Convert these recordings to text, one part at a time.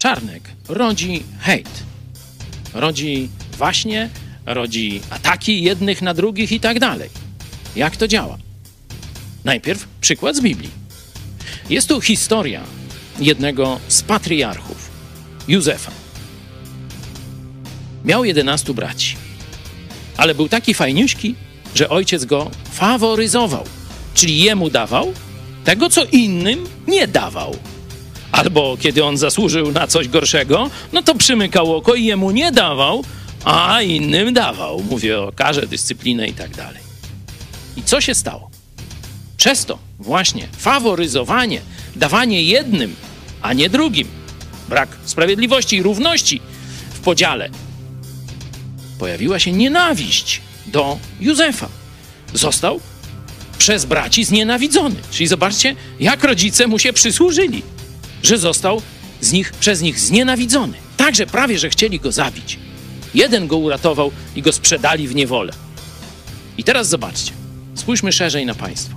Czarnek rodzi hejt, rodzi waśnie, rodzi ataki jednych na drugich i tak dalej. Jak to działa? Najpierw przykład z Biblii. Jest tu historia jednego z patriarchów, Józefa. Miał 11 braci, ale był taki fajniuśki, że ojciec go faworyzował, czyli jemu dawał tego, co innym nie dawał. Albo kiedy on zasłużył na coś gorszego, no to przymykał oko i jemu nie dawał, a innym dawał. Mówię o karze, dyscyplinę i tak dalej. I co się stało? Przez to właśnie faworyzowanie, dawanie jednym, a nie drugim, brak sprawiedliwości i równości w podziale, pojawiła się nienawiść do Józefa. Został przez braci znienawidzony. Czyli zobaczcie, jak rodzice mu się przysłużyli, że został z nich, przez nich znienawidzony. Także prawie, że chcieli go zabić. Jeden go uratował i go sprzedali w niewolę. I teraz zobaczcie, spójrzmy szerzej na państwo.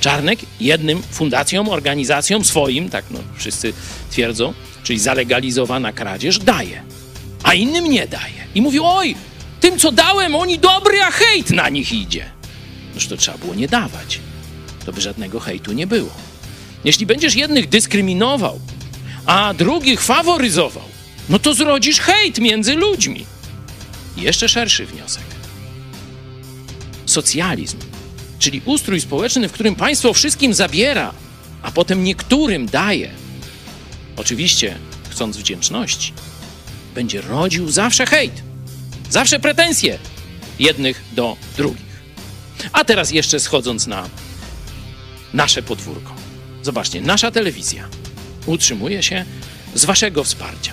Czarnek jednym fundacjom, organizacjom swoim, tak no wszyscy twierdzą, czyli zalegalizowana kradzież, daje, a innym nie daje. I mówi, oj, tym co dałem, oni dobry, a hejt na nich idzie. Noż to trzeba było nie dawać. To by żadnego hejtu nie było. Jeśli będziesz jednych dyskryminował, a drugich faworyzował, no to zrodzisz hejt między ludźmi. Jeszcze szerszy wniosek. Socjalizm, czyli ustrój społeczny, w którym państwo wszystkim zabiera, a potem niektórym daje, oczywiście chcąc wdzięczności, będzie rodził zawsze hejt, zawsze pretensje jednych do drugich. A teraz jeszcze schodząc na nasze podwórko. Zobaczcie, nasza telewizja utrzymuje się z waszego wsparcia.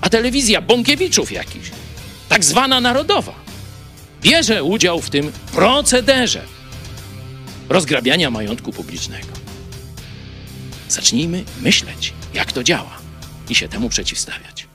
A telewizja Bąkiewiczów jakiś, tak zwana narodowa, bierze udział w tym procederze rozgrabiania majątku publicznego. Zacznijmy myśleć, jak to działa i się temu przeciwstawiać.